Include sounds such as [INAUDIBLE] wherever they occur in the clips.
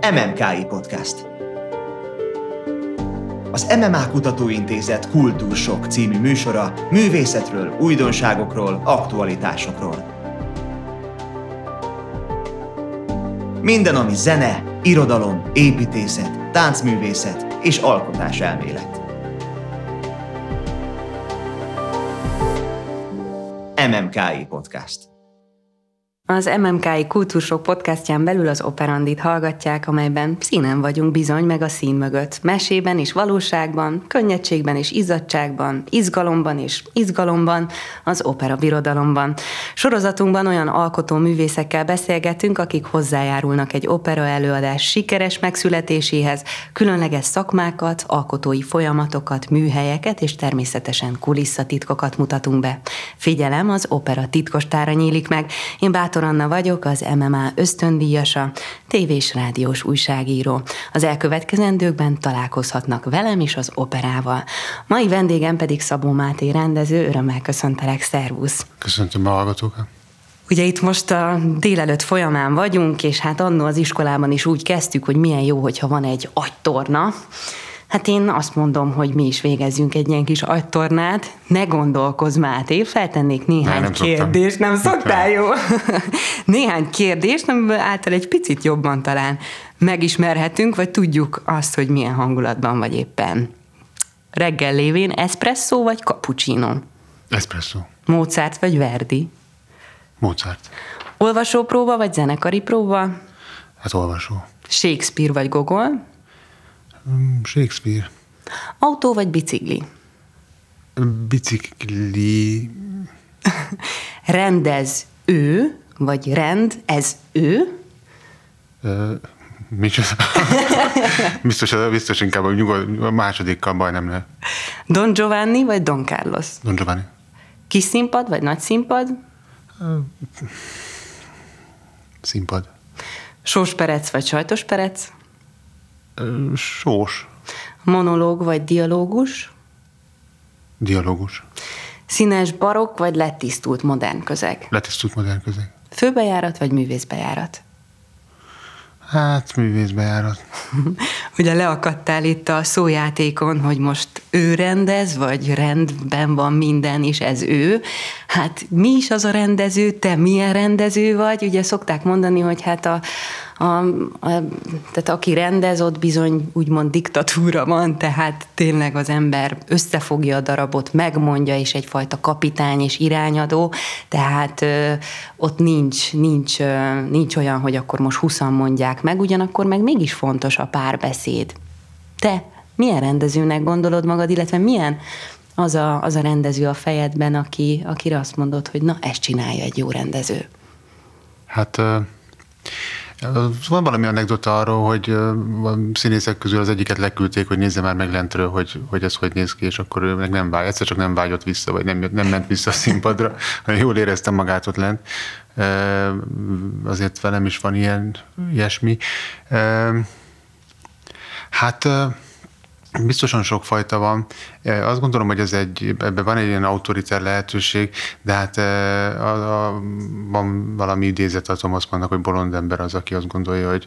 MMKI Podcast. Az MMA Kutatóintézet Kultúrsok című műsora művészetről, újdonságokról, aktualitásokról. Minden, ami zene, irodalom, építészet, táncművészet és alkotás elmélet. MMKI Podcast. Az MMKI Kultúrsok podcastján belül az Operandit hallgatják, amelyben színen vagyunk bizony meg a szín mögött. Mesében és valóságban, könnyedségben és izzadságban, izgalomban és izgalomban, az opera birodalomban. Sorozatunkban olyan alkotó művészekkel beszélgetünk, akik hozzájárulnak egy opera előadás sikeres megszületéséhez, különleges szakmákat, alkotói folyamatokat, műhelyeket és természetesen kulisszatitkokat mutatunk be. Figyelem, az opera titkostára nyílik meg. Én bátor Dr. Anna vagyok, az MMA ösztöndíjasa, tévés rádiós újságíró. Az elkövetkezendőkben találkozhatnak velem is az operával. Mai vendégem pedig Szabó Máté rendező, örömmel köszöntelek, szervusz! Köszöntöm a hallgatókat! Ugye itt most a délelőtt folyamán vagyunk, és hát annó az iskolában is úgy kezdtük, hogy milyen jó, hogyha van egy agytorna, Hát én azt mondom, hogy mi is végezzünk egy ilyen kis agytornát. Ne gondolkozz, Máté, feltennék néhány nem, nem kérdést. Nem szoktál, jó? [LAUGHS] néhány kérdést, amiből által egy picit jobban talán megismerhetünk, vagy tudjuk azt, hogy milyen hangulatban vagy éppen. Reggel lévén espresso vagy cappuccino? Espresso. Mozart vagy Verdi? Mozart. Olvasópróba vagy zenekari próba? Hát olvasó. Shakespeare vagy Gogol? Mm, Shakespeare. Autó vagy bicikli? Bicikli. [LAUGHS] Rendez ő, vagy rend, ez ő? Uh, micsoda? [LAUGHS] biztos, biztos inkább a, nyugod, a másodikkal baj nem lehet. Don Giovanni vagy Don Carlos? Don Giovanni. Kis színpad vagy nagy színpad? Uh, színpad. Sós perec vagy sajtos perec? Sós. Monológ vagy dialógus? Dialógus. Színes barokk vagy letisztult modern közeg? Letisztult modern közeg. Főbejárat vagy művészbejárat? Hát, művészbejárat. [LAUGHS] Ugye leakadtál itt a szójátékon, hogy most ő rendez, vagy rendben van minden, és ez ő. Hát mi is az a rendező, te milyen rendező vagy? Ugye szokták mondani, hogy hát a, a, a, tehát aki rendez, ott bizony úgymond diktatúra van, tehát tényleg az ember összefogja a darabot, megmondja, és egyfajta kapitány és irányadó, tehát ö, ott nincs, nincs, ö, nincs olyan, hogy akkor most huszan mondják meg, ugyanakkor meg mégis fontos a párbeszéd. Te milyen rendezőnek gondolod magad, illetve milyen az a, az a rendező a fejedben, aki, akire azt mondod, hogy na, ezt csinálja egy jó rendező? Hát van valami anekdota arról, hogy a színészek közül az egyiket leküldték, hogy nézze már meg lentről, hogy, hogy ez hogy néz ki, és akkor ő meg nem vágy, egyszer csak nem vágyott vissza, vagy nem, nem ment vissza a színpadra, [LAUGHS] hanem jól éreztem magát ott lent. Azért velem is van ilyen, ilyesmi. Hát Biztosan sok fajta van. Azt gondolom, hogy ez egy, ebben van egy ilyen autoriter lehetőség, de hát a, a, van valami idézet a Thomas Mannnak, hogy bolond ember az, aki azt gondolja, hogy,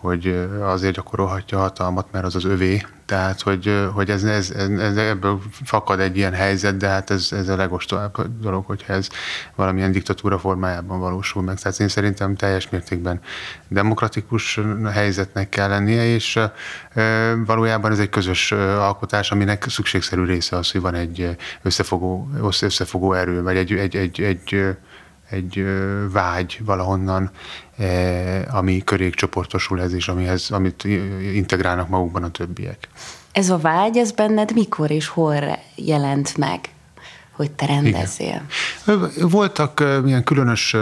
hogy azért gyakorolhatja a hatalmat, mert az az övé. Tehát, hogy, hogy ez, ez, ez, ebből fakad egy ilyen helyzet, de hát ez, ez a legostolább dolog, hogyha ez valamilyen diktatúra formájában valósul meg. Tehát én szerintem teljes mértékben demokratikus helyzetnek kell lennie, és valójában ez egy közös alkotás, aminek szükségszerű része az, hogy van egy összefogó, összefogó erő, vagy egy, egy, egy, egy egy vágy valahonnan, ami körék csoportosul ez, és amihez, amit integrálnak magukban a többiek. Ez a vágy, ez benned mikor és hol jelent meg? Hogy te rendezzél. Igen. Voltak milyen különös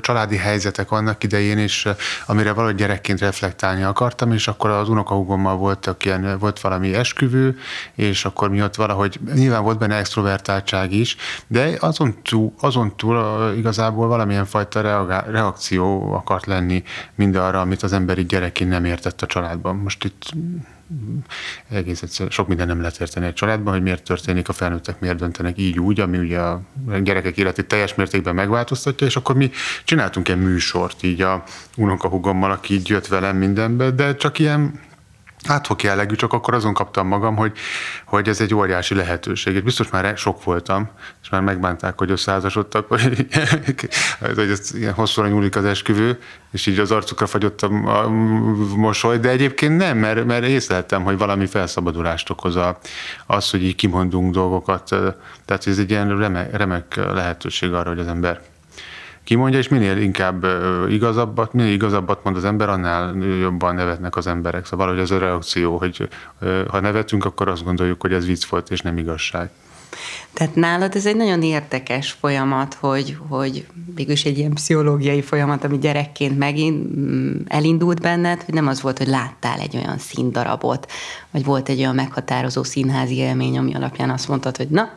családi helyzetek annak idején is, amire valahogy gyerekként reflektálni akartam, és akkor az unokahúgommal voltak ilyen, volt valami esküvő, és akkor mi ott valahogy, nyilván volt benne extrovertáltság is, de azon túl, azon túl igazából valamilyen fajta reakció akart lenni mindarra, amit az emberi gyerekén nem értett a családban. Most itt egész egyszerűen sok minden nem lehet érteni egy családban, hogy miért történik, a felnőttek miért döntenek így úgy, ami ugye a gyerekek életét teljes mértékben megváltoztatja, és akkor mi csináltunk egy műsort így a unokahugommal, aki így jött velem mindenbe, de csak ilyen áthok jellegű, csak akkor azon kaptam magam, hogy, hogy ez egy óriási lehetőség. És biztos már sok voltam, és már megbánták, hogy összeházasodtak, hogy, [LAUGHS] hogy ez ilyen hosszúra nyúlik az esküvő, és így az arcukra fagyott a mosoly, de egyébként nem, mert, mert észleltem, hogy valami felszabadulást okoz a, az, hogy így kimondunk dolgokat. Tehát ez egy ilyen remek, remek lehetőség arra, hogy az ember kimondja, és minél inkább igazabbat, minél igazabbat mond az ember, annál jobban nevetnek az emberek. Szóval valahogy az a reakció, hogy ha nevetünk, akkor azt gondoljuk, hogy ez vicc volt, és nem igazság. Tehát nálad ez egy nagyon érdekes folyamat, hogy, hogy mégis egy ilyen pszichológiai folyamat, ami gyerekként megint mm, elindult benned, hogy nem az volt, hogy láttál egy olyan színdarabot, vagy volt egy olyan meghatározó színházi élmény, ami alapján azt mondtad, hogy na,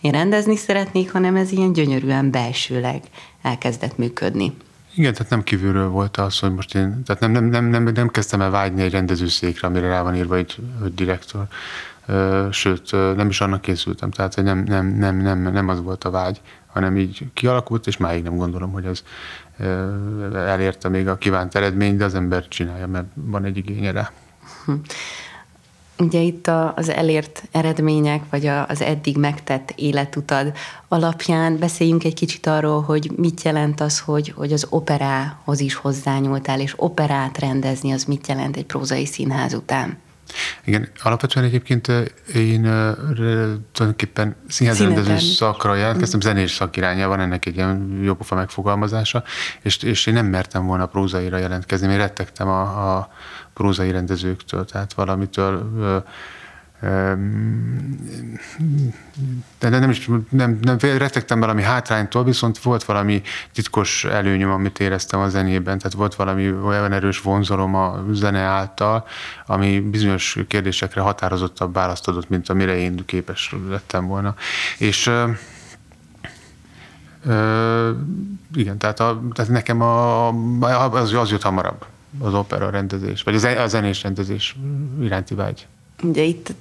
én rendezni szeretnék, hanem ez ilyen gyönyörűen belsőleg elkezdett működni. Igen, tehát nem kívülről volt az, hogy most én, tehát nem, nem, nem, nem, nem kezdtem el vágyni egy rendezőszékre, amire rá van írva egy, egy direktor. Sőt, nem is annak készültem, tehát hogy nem, nem, nem, nem, nem az volt a vágy, hanem így kialakult, és máig nem gondolom, hogy ez elérte még a kívánt eredményt, de az ember csinálja, mert van egy igénye rá. Ugye itt az elért eredmények, vagy az eddig megtett életutad alapján beszéljünk egy kicsit arról, hogy mit jelent az, hogy, hogy az operához is hozzányúltál, és operát rendezni, az mit jelent egy prózai színház után? Igen, alapvetően egyébként én tulajdonképpen színházrendező szakra jelentkeztem, zenés szakirányja van ennek egy ilyen jópofa megfogalmazása, és, és én nem mertem volna prózaira jelentkezni, én rettegtem a, a prózai rendezőktől, tehát valamitől de nem is nem, nem rettegtem valami hátránytól, viszont volt valami titkos előnyöm, amit éreztem a zenében, tehát volt valami olyan erős vonzalom a zene által, ami bizonyos kérdésekre határozottabb választ adott, mint amire én képes lettem volna. És Ö, igen, tehát, a, tehát nekem a, az, az jött hamarabb az opera rendezés, vagy a zenés rendezés iránti vágy. Ugye itt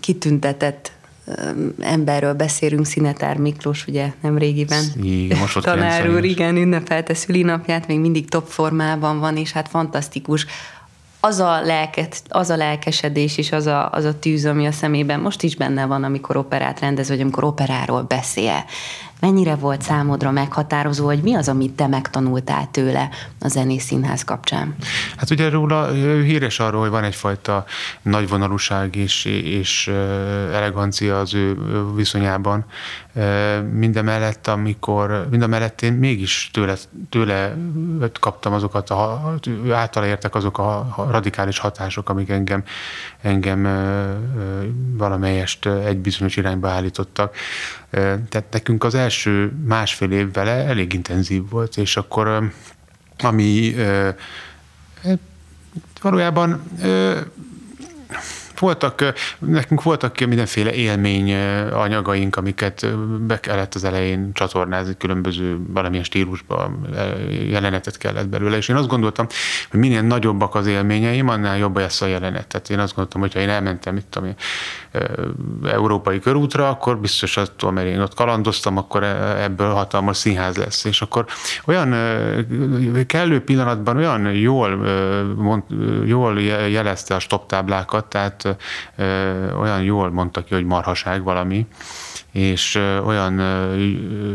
kitüntetett emberről beszélünk, Szinetár Miklós, ugye nem régiben. Igen, most Tanár úr, igen, ünnepelte szülinapját, még mindig top formában van, és hát fantasztikus. Az a, lelket, az a lelkesedés és az a, az a tűz, ami a szemében most is benne van, amikor operát rendez, vagy amikor operáról beszél. Mennyire volt számodra meghatározó, hogy mi az, amit te megtanultál tőle a zenész színház kapcsán? Hát ugye róla híres arról, hogy van egyfajta nagyvonalúság és, és elegancia az ő viszonyában. Mindemellett, amikor, mindemellett én mégis tőle, tőle kaptam azokat, a, által értek azok a radikális hatások, amik engem, engem valamelyest egy bizonyos irányba állítottak. Tehát nekünk az első másfél év vele elég intenzív volt, és akkor ami valójában voltak, nekünk voltak mindenféle élmény anyagaink, amiket be kellett az elején csatornázni, különböző valamilyen stílusban jelenetet kellett belőle, és én azt gondoltam, hogy minél nagyobbak az élményeim, annál jobb lesz a jelenet. Tehát én azt gondoltam, hogy ha én elmentem itt a európai körútra, akkor biztos attól, mert én ott kalandoztam, akkor e, ebből hatalmas színház lesz. És akkor olyan kellő pillanatban olyan jól, jól jelezte a stop tehát olyan jól mondta ki, hogy marhaság valami, és olyan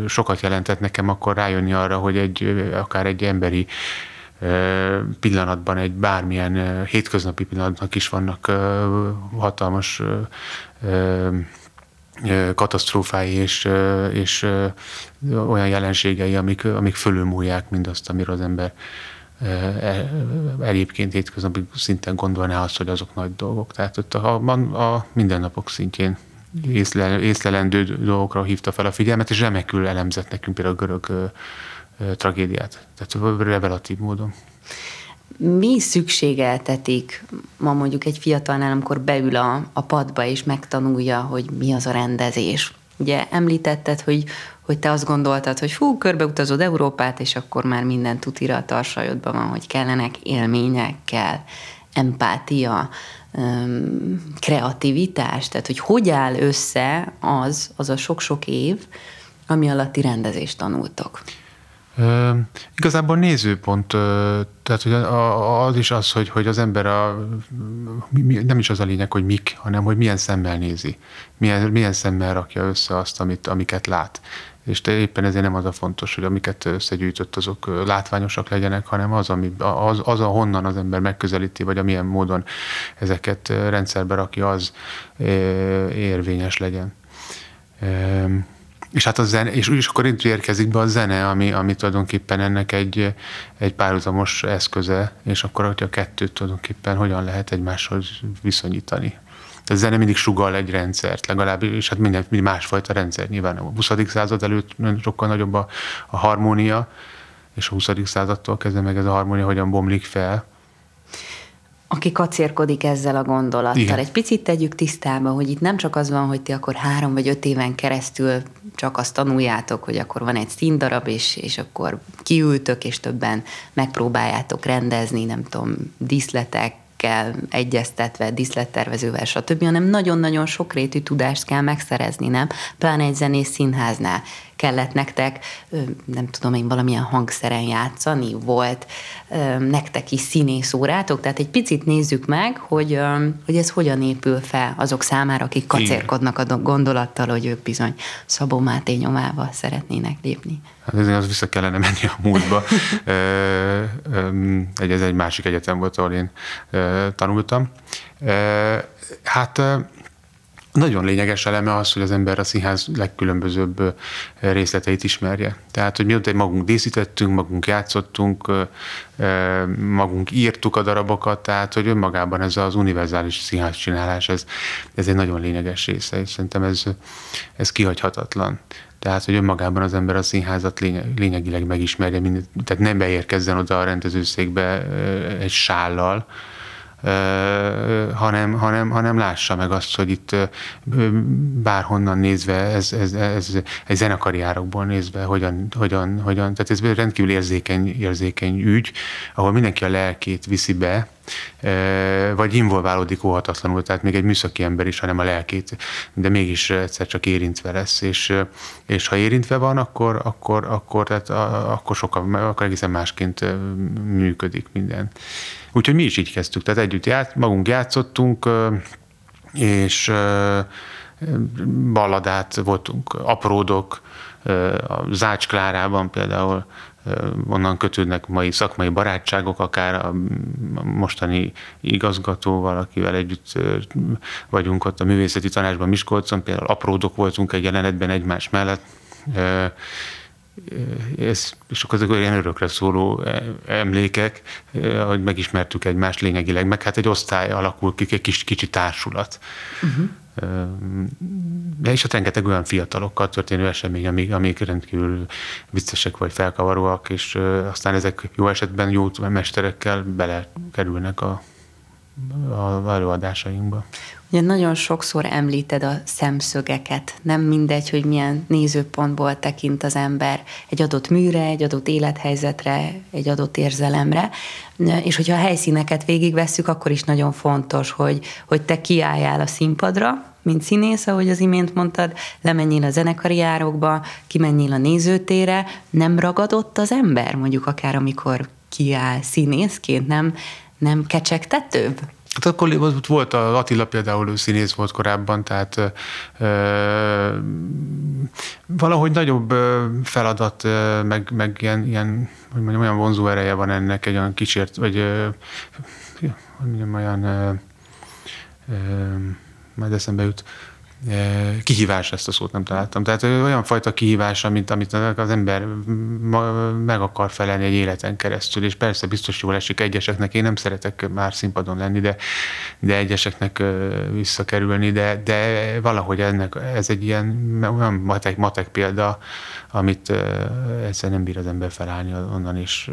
sokat jelentett nekem akkor rájönni arra, hogy egy, akár egy emberi pillanatban, egy bármilyen hétköznapi pillanatnak is vannak hatalmas katasztrófái és, és olyan jelenségei, amik, amik fölülmúlják mindazt, amiről az ember egyébként hétköznapi szinten gondolná azt, hogy azok nagy dolgok. Tehát ott a, a, a mindennapok szintjén észle, észlelendő dolgokra hívta fel a figyelmet, és remekül elemzett nekünk például a görög ö, ö, tragédiát. Tehát revelatív módon. Mi szükségeltetik ma mondjuk egy fiatalnál, amikor beül a, a padba és megtanulja, hogy mi az a rendezés? Ugye említetted, hogy, hogy te azt gondoltad, hogy fú, körbeutazod Európát, és akkor már minden tutira a tarsajodban van, hogy kellenek élmények, kell empátia, kreativitás, tehát hogy hogy áll össze az, az a sok-sok év, ami alatti rendezést tanultok? Ö, igazából nézőpont, tehát hogy az is az, hogy, hogy az ember a, nem is az a lényeg, hogy mik, hanem hogy milyen szemmel nézi, milyen, milyen szemmel rakja össze azt, amit, amiket lát. És te éppen ezért nem az a fontos, hogy amiket összegyűjtött, azok látványosak legyenek, hanem az, ami, az, az a honnan az ember megközelíti, vagy amilyen módon ezeket rendszerbe rakja, az érvényes legyen. És hát a zene, és, és akkor itt érkezik be a zene, ami, ami tulajdonképpen ennek egy, egy párhuzamos eszköze, és akkor hogy a kettőt tulajdonképpen hogyan lehet egymáshoz viszonyítani. A zene mindig sugal egy rendszert, legalábbis, hát minden, minden másfajta rendszer. Nyilván a 20. század előtt sokkal nagyobb a, a harmónia, és a 20. századtól kezdve meg ez a harmónia hogyan bomlik fel aki kacérkodik ezzel a gondolattal. Igen. Egy picit tegyük tisztába, hogy itt nem csak az van, hogy ti akkor három vagy öt éven keresztül csak azt tanuljátok, hogy akkor van egy színdarab, és, és akkor kiültök, és többen megpróbáljátok rendezni, nem tudom, díszletek, kell egyeztetve, diszlettervezővel, stb., hanem nagyon-nagyon sokrétű tudást kell megszerezni, nem? Pláne egy zenész színháznál kellett nektek, nem tudom én, valamilyen hangszeren játszani, volt nektek is színész órátok, tehát egy picit nézzük meg, hogy, hogy ez hogyan épül fel azok számára, akik kacérkodnak a gondolattal, hogy ők bizony Szabó Máté nyomába szeretnének lépni. Hát ezért az vissza kellene menni a múltba. [LAUGHS] egy, ez egy másik egyetem volt, ahol én tanultam. Hát nagyon lényeges eleme az, hogy az ember a színház legkülönbözőbb részleteit ismerje. Tehát, hogy miután magunk díszítettünk, magunk játszottunk, magunk írtuk a darabokat, tehát, hogy önmagában ez az univerzális színház csinálás, ez, ez egy nagyon lényeges része, és szerintem ez, ez kihagyhatatlan. Tehát, hogy önmagában az ember a színházat lényegileg megismerje, tehát nem beérkezzen oda a rendezőszékbe egy sállal, hanem, hanem, hanem lássa meg azt, hogy itt bárhonnan nézve, ez, ez, ez egy zenekari árokból nézve, hogyan, hogyan, hogyan, tehát ez rendkívül érzékeny, érzékeny ügy, ahol mindenki a lelkét viszi be, vagy involválódik óhatatlanul, tehát még egy műszaki ember is, hanem a lelkét, de mégis egyszer csak érintve lesz, és, és ha érintve van, akkor, akkor, akkor, tehát, akkor sokkal, akkor egészen másként működik minden. Úgyhogy mi is így kezdtük, tehát együtt ját, magunk játszottunk, és balladát voltunk, apródok, a Zács Klárában például onnan kötődnek mai szakmai barátságok, akár a mostani igazgatóval, akivel együtt vagyunk ott a művészeti tanácsban Miskolcon, például apródok voltunk egy jelenetben egymás mellett, ez, akkor azok olyan örökre szóló emlékek, hogy megismertük egymást lényegileg, meg hát egy osztály alakul ki, egy kis, kicsi társulat. Uh-huh. De és ott rengeteg olyan fiatalokkal történő esemény, amik, amik rendkívül viccesek vagy felkavaróak, és aztán ezek jó esetben jó mesterekkel belekerülnek a, a előadásainkba. Ugye nagyon sokszor említed a szemszögeket. Nem mindegy, hogy milyen nézőpontból tekint az ember egy adott műre, egy adott élethelyzetre, egy adott érzelemre. És hogyha a helyszíneket végigvesszük, akkor is nagyon fontos, hogy, hogy te kiálljál a színpadra, mint színész, ahogy az imént mondtad, lemenjél a zenekari járokba, kimenjél a nézőtére, nem ragadott az ember, mondjuk akár amikor kiáll színészként, nem, nem kecsegtetőbb? Hát akkor volt a Attila például, ő színész volt korábban, tehát ö, valahogy nagyobb feladat, meg, meg ilyen, ilyen hogy mondjam, olyan vonzó ereje van ennek, egy olyan kicsért, vagy ö, hogy mondjam, olyan ö, ö, majd eszembe jut, kihívás, ezt a szót nem találtam. Tehát olyan fajta kihívás, amit, amit az ember meg akar felelni egy életen keresztül, és persze biztos jól esik egyeseknek, én nem szeretek már színpadon lenni, de, de egyeseknek visszakerülni, de, de valahogy ennek, ez egy ilyen olyan matek, matek példa, amit egyszer nem bír az ember felállni onnan, és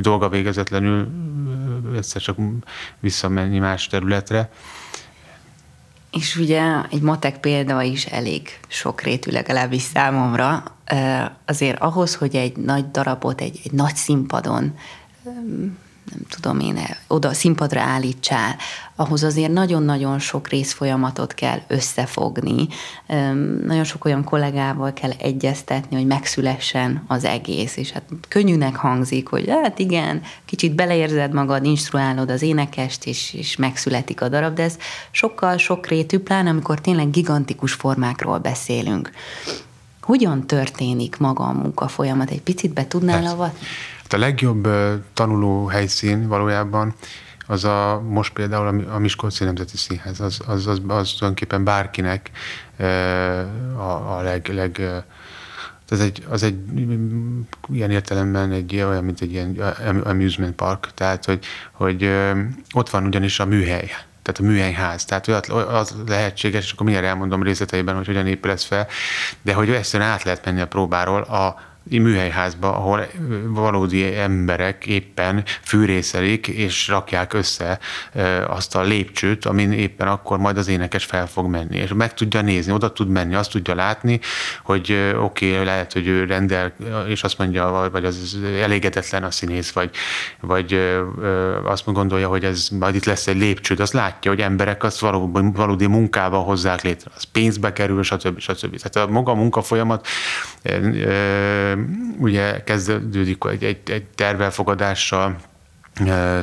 dolga végezetlenül egyszer csak visszamenni más területre. És ugye egy matek példa is elég sokrétű, legalábbis számomra. Azért ahhoz, hogy egy nagy darabot, egy, egy nagy színpadon nem tudom én, oda színpadra állítsál, ahhoz azért nagyon-nagyon sok részfolyamatot kell összefogni, nagyon sok olyan kollégával kell egyeztetni, hogy megszülessen az egész, és hát könnyűnek hangzik, hogy hát igen, kicsit beleérzed magad, instruálod az énekest, és, és megszületik a darab, de ez sokkal sokrétű, pláne amikor tényleg gigantikus formákról beszélünk. Hogyan történik maga a munka folyamat? Egy picit be tudnál avatni? A legjobb tanuló helyszín valójában az a, most például a Miskolci Nemzeti Színház, az, az, az, az tulajdonképpen bárkinek a, a leg, leg az egy, az egy ilyen értelemben egy olyan, mint egy ilyen amusement park, tehát hogy, hogy ott van ugyanis a műhely, tehát a műhelyház. Tehát az lehetséges, és akkor mindjárt elmondom részleteiben, hogy hogyan épül ez fel, de hogy egyszerűen át lehet menni a próbáról a műhelyházba, ahol valódi emberek éppen fűrészelik és rakják össze azt a lépcsőt, amin éppen akkor majd az énekes fel fog menni. És meg tudja nézni, oda tud menni, azt tudja látni, hogy oké, okay, lehet, hogy ő rendel, és azt mondja, vagy az elégedetlen a színész, vagy, vagy azt gondolja, hogy ez majd itt lesz egy lépcső, azt látja, hogy emberek azt valódi, valódi munkába hozzák létre, az pénzbe kerül, stb. stb. Tehát a maga a munka folyamat ugye kezdődik egy, egy, egy tervelfogadással,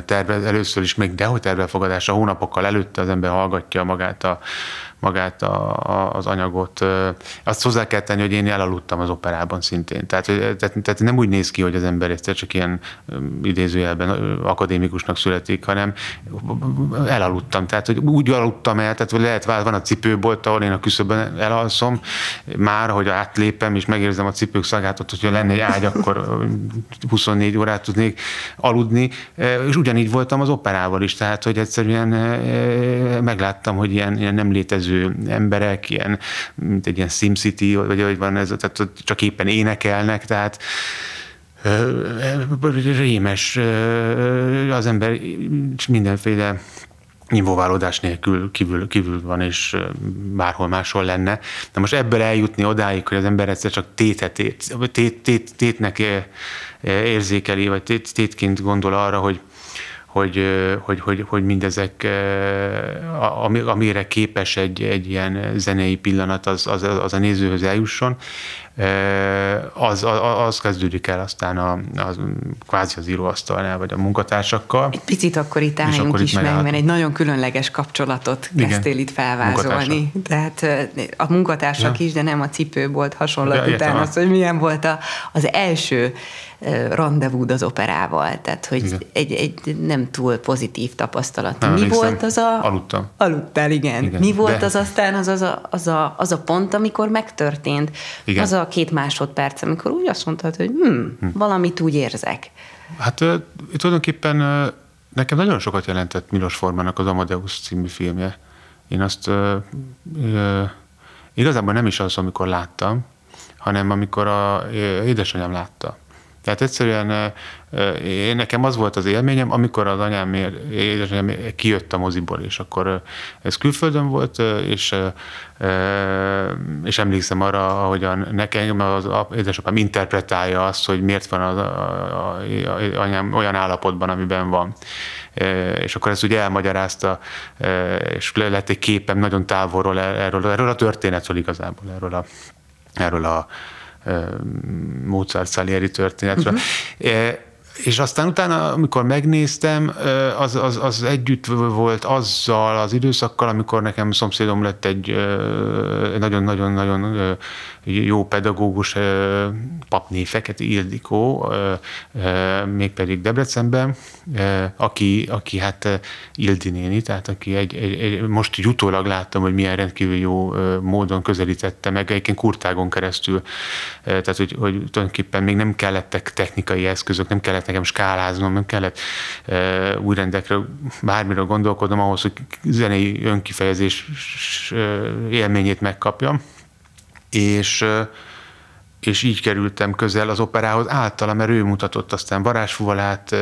terve, először is még dehogy tervelfogadása, hónapokkal előtte az ember hallgatja magát a, magát a, a, az anyagot. Azt hozzá kell tenni, hogy én elaludtam az operában szintén. Tehát, tehát, tehát nem úgy néz ki, hogy az ember egyszer csak ilyen idézőjelben akadémikusnak születik, hanem elaludtam. Tehát, hogy úgy aludtam el, tehát hogy lehet, van a cipőbolt, ahol én a küszöbben elalszom, már, hogy átlépem, és megérzem a cipők szagát, ott, hogyha lenne egy ágy, akkor 24 órát tudnék aludni, és ugyanígy voltam az operával is, tehát, hogy egyszerűen megláttam, hogy ilyen, ilyen nem létező létező emberek, ilyen, mint egy ilyen SimCity, vagy hogy van ez, tehát csak éppen énekelnek, tehát rémes az ember mindenféle nyilvóválódás nélkül kívül, kívül van, és bárhol máshol lenne. De most ebből eljutni odáig, hogy az ember egyszer csak tétet, tét, tét, tét, tétnek érzékeli, vagy tét, tétként gondol arra, hogy hogy, hogy, hogy, hogy mindezek, amire képes egy, egy ilyen zenei pillanat, az, az, az a nézőhöz eljusson, az, az, az kezdődik el aztán a, a, kvázi az íróasztalnál, vagy a munkatársakkal. Egy picit akkor itt álljunk akkor is meg, mert egy nagyon különleges kapcsolatot Igen. kezdtél itt felvázolni. Tehát a munkatársak ja. is, de nem a cipőbolt hasonlat ja, után az, hogy milyen volt a, az első rendezvú az operával, tehát hogy egy, egy nem túl pozitív tapasztalat. Nem, Mi volt az a... Aludtam. Aludtál, igen. igen. Mi volt de... az aztán az, az, a, az, a, az a pont, amikor megtörtént? Igen. Az a két másodperc, amikor úgy azt mondtad, hogy hm, hm. valamit úgy érzek. Hát tulajdonképpen nekem nagyon sokat jelentett Milos Formának az Amadeus című filmje. Én azt ö, ö, igazából nem is az, amikor láttam, hanem amikor a édesanyám látta. Tehát egyszerűen én, nekem az volt az élményem, amikor az anyám, édesanyám kijött a moziból, és akkor ez külföldön volt, és, és emlékszem arra, ahogyan nekem az édesapám interpretálja azt, hogy miért van az anyám olyan állapotban, amiben van. És akkor ezt ugye elmagyarázta, és lett egy képem nagyon távolról erről, erről a történetről igazából, erről a, erről a Mozart Salieri történetről. Uh-huh. És aztán utána, amikor megnéztem, az, az, az együtt volt azzal az időszakkal, amikor nekem szomszédom lett egy nagyon-nagyon-nagyon jó pedagógus papné Fekete Ildikó, mégpedig Debrecenben, aki, aki hát Ildi néni, tehát aki egy, egy, egy, most jutólag láttam, hogy milyen rendkívül jó módon közelítette meg, egyébként kurtágon keresztül, tehát hogy, hogy tulajdonképpen még nem kellettek technikai eszközök, nem kellett nekem skáláznom, nem kellett új rendekről, bármiről gondolkodnom ahhoz, hogy zenei önkifejezés élményét megkapjam és és így kerültem közel az operához általa, mert ő mutatott aztán varázsfuvalát,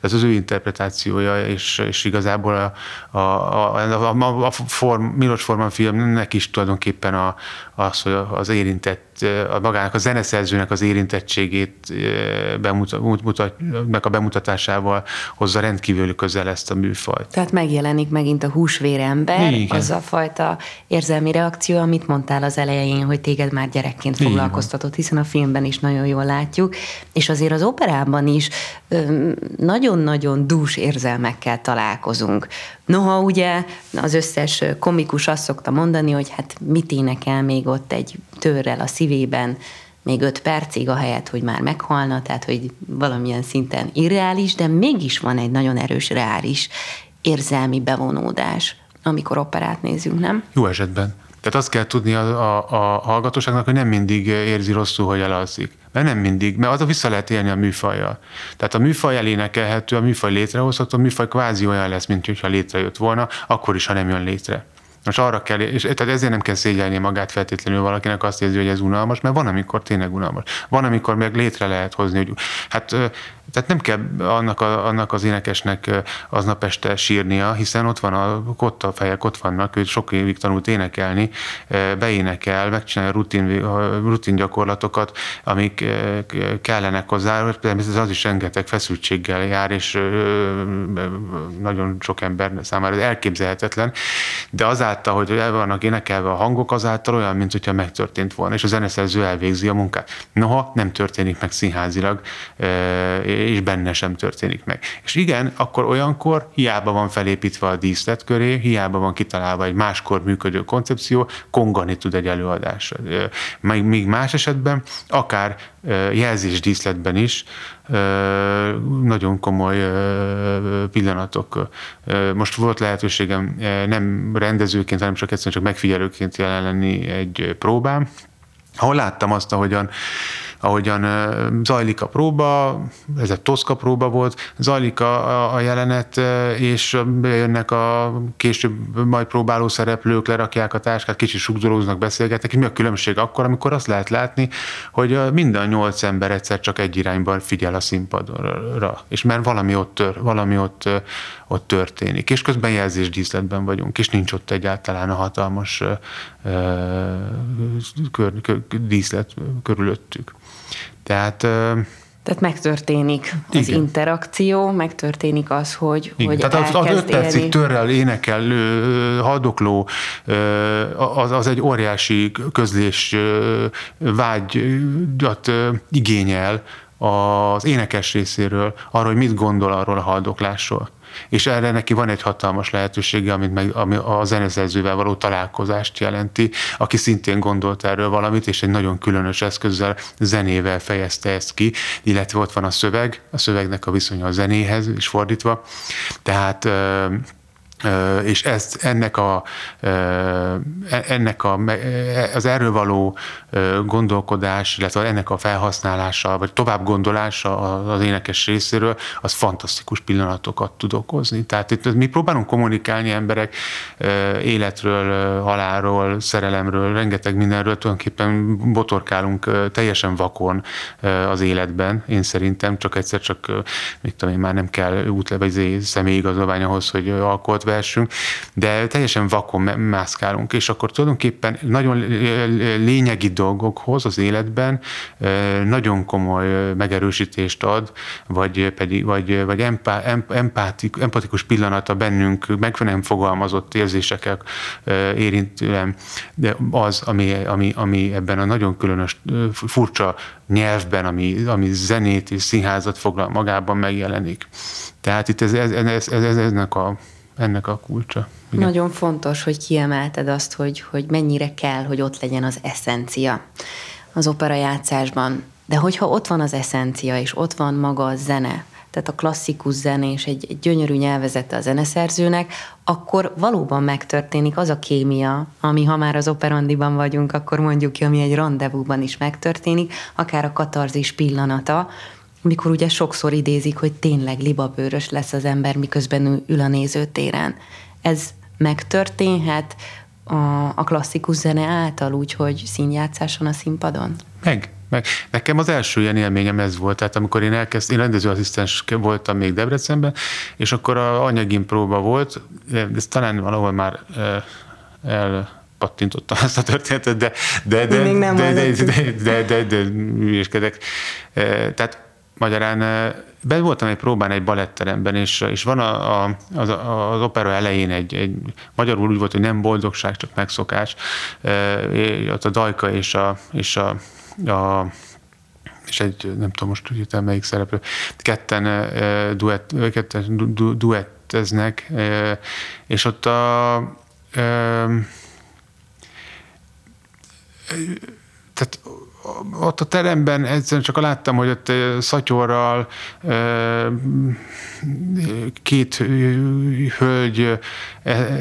ez az ő interpretációja, és, és igazából a, a, a, a, a form, Milos Forman filmnek is tulajdonképpen a, az, hogy az érintett a magának a zeneszerzőnek az érintettségét bemutat, a bemutatásával hozza rendkívül közel ezt a műfajt. Tehát megjelenik megint a húsvérember, Igen. az a fajta érzelmi reakció, amit mondtál az elején, hogy téged már gyerekként foglalkoztatott, hiszen a filmben is nagyon jól látjuk, és azért az operában is nagyon-nagyon dús érzelmekkel találkozunk. Noha ugye az összes komikus azt szokta mondani, hogy hát mit énekel még ott egy törrel a szívében, még öt percig, a helyet, hogy már meghalna, tehát hogy valamilyen szinten irreális, de mégis van egy nagyon erős reális érzelmi bevonódás, amikor operát nézünk, nem? Jó esetben. Tehát azt kell tudni a, a, a hallgatóságnak, hogy nem mindig érzi rosszul, hogy elalszik. Mert nem mindig, mert az a vissza lehet élni a műfajjal. Tehát a műfaj elénekelhető, a műfaj létrehozható, a műfaj kvázi olyan lesz, mint hogyha létrejött volna, akkor is, ha nem jön létre. Most arra kell, és tehát ezért nem kell szégyelni magát feltétlenül valakinek azt érzi, hogy ez unalmas, mert van, amikor tényleg unalmas. Van, amikor meg létre lehet hozni, hogy hát tehát nem kell annak, a, annak az énekesnek aznap este sírnia, hiszen ott van a kotta fejek, ott vannak, ő sok évig tanult énekelni, beénekel, megcsinálja rutin, rutin gyakorlatokat, amik kellenek hozzá, természetesen az is rengeteg feszültséggel jár, és nagyon sok ember számára ez elképzelhetetlen, de azáltal, hogy el vannak énekelve a hangok, azáltal olyan, mint hogyha megtörtént volna, és a zeneszerző elvégzi a munkát. Noha nem történik meg színházilag, és benne sem történik meg. És igen, akkor olyankor hiába van felépítve a díszlet köré, hiába van kitalálva egy máskor működő koncepció, kongani tud egy előadás. Míg más esetben, akár jelzés díszletben is nagyon komoly pillanatok. Most volt lehetőségem nem rendezőként, hanem csak egyszerűen csak megfigyelőként jelen lenni egy próbám, ahol láttam azt, ahogyan ahogyan zajlik a próba, ez egy toszka próba volt, zajlik a, a jelenet, és jönnek a később majd próbáló szereplők, lerakják a táskát, kicsit sugdolóznak, beszélgetnek. Mi a különbség akkor, amikor azt lehet látni, hogy minden nyolc ember egyszer csak egy irányban figyel a színpadra, és mert valami ott, tör, valami ott, ott történik. És közben jelzés díszletben vagyunk, és nincs ott egyáltalán a hatalmas kör, kör, díszlet körülöttük. Tehát tehát megtörténik az Igen. interakció, megtörténik az, hogy, Igen. hogy Tehát az, az öt percig törrel énekel, haldokló, az, az egy óriási közlés vágyat igényel az énekes részéről arról, hogy mit gondol arról a haldoklásról és erre neki van egy hatalmas lehetősége, amit meg, ami a zeneszerzővel való találkozást jelenti, aki szintén gondolt erről valamit, és egy nagyon különös eszközzel, zenével fejezte ezt ki, illetve ott van a szöveg, a szövegnek a viszonya a zenéhez, is fordítva. Tehát és ezt, ennek, a, e, ennek a, az erről való gondolkodás, illetve ennek a felhasználása, vagy tovább gondolása az énekes részéről, az fantasztikus pillanatokat tud okozni. Tehát itt mi próbálunk kommunikálni emberek életről, halálról, szerelemről, rengeteg mindenről, tulajdonképpen botorkálunk teljesen vakon az életben, én szerintem, csak egyszer csak, mit tudom én, már nem kell útle, vagy személyigazolvány ahhoz, hogy alkot versünk, de teljesen vakon mászkálunk, és akkor tulajdonképpen nagyon lényegi dolgokhoz az életben nagyon komoly megerősítést ad, vagy pedig vagy, vagy empá, empátik, empatikus pillanata bennünk meg nem fogalmazott érzésekkel érintően, de az, ami, ami, ami ebben a nagyon különös, furcsa nyelvben, ami, ami zenét és színházat foglal magában megjelenik. Tehát itt ez, ez, ez, ez, ez ennek a ennek a kulcsa. Igen. Nagyon fontos, hogy kiemelted azt, hogy, hogy mennyire kell, hogy ott legyen az eszencia az opera játszásban. De hogyha ott van az eszencia, és ott van maga a zene, tehát a klasszikus zene és egy, egy gyönyörű nyelvezete a zeneszerzőnek, akkor valóban megtörténik az a kémia, ami ha már az operandiban vagyunk, akkor mondjuk ki, ami egy rendezvúban is megtörténik, akár a katarzis pillanata, mikor ugye sokszor idézik, hogy tényleg libabőrös lesz az ember, miközben ül a nézőtéren. Ez megtörténhet a, a klasszikus zene által, úgyhogy színjátszáson a színpadon? Meg, meg. Nekem az első ilyen élményem ez volt, tehát amikor én elkezdtem, én rendezőasszisztens voltam még Debrecenben, és akkor a anyagim próba volt, ez talán valahol már el megpattintottam ezt a történetet, de de de Még nem de, de, hallottuk. de, de, de, de, művészkedek. Eh, Tehát magyarán eh, be voltam egy próbán egy baletteremben, és, és van a, a, az, az opera elején egy, egy, magyarul úgy volt, hogy nem boldogság, csak megszokás. Eh, Ott a Dajka és a, és a, a és egy, nem tudom most úgy melyik szereplő, ketten, duett, ketten du, du, duetteznek, és ott a eh, tehát ott a teremben egyszerűen csak láttam, hogy ott szatyorral két hölgy e-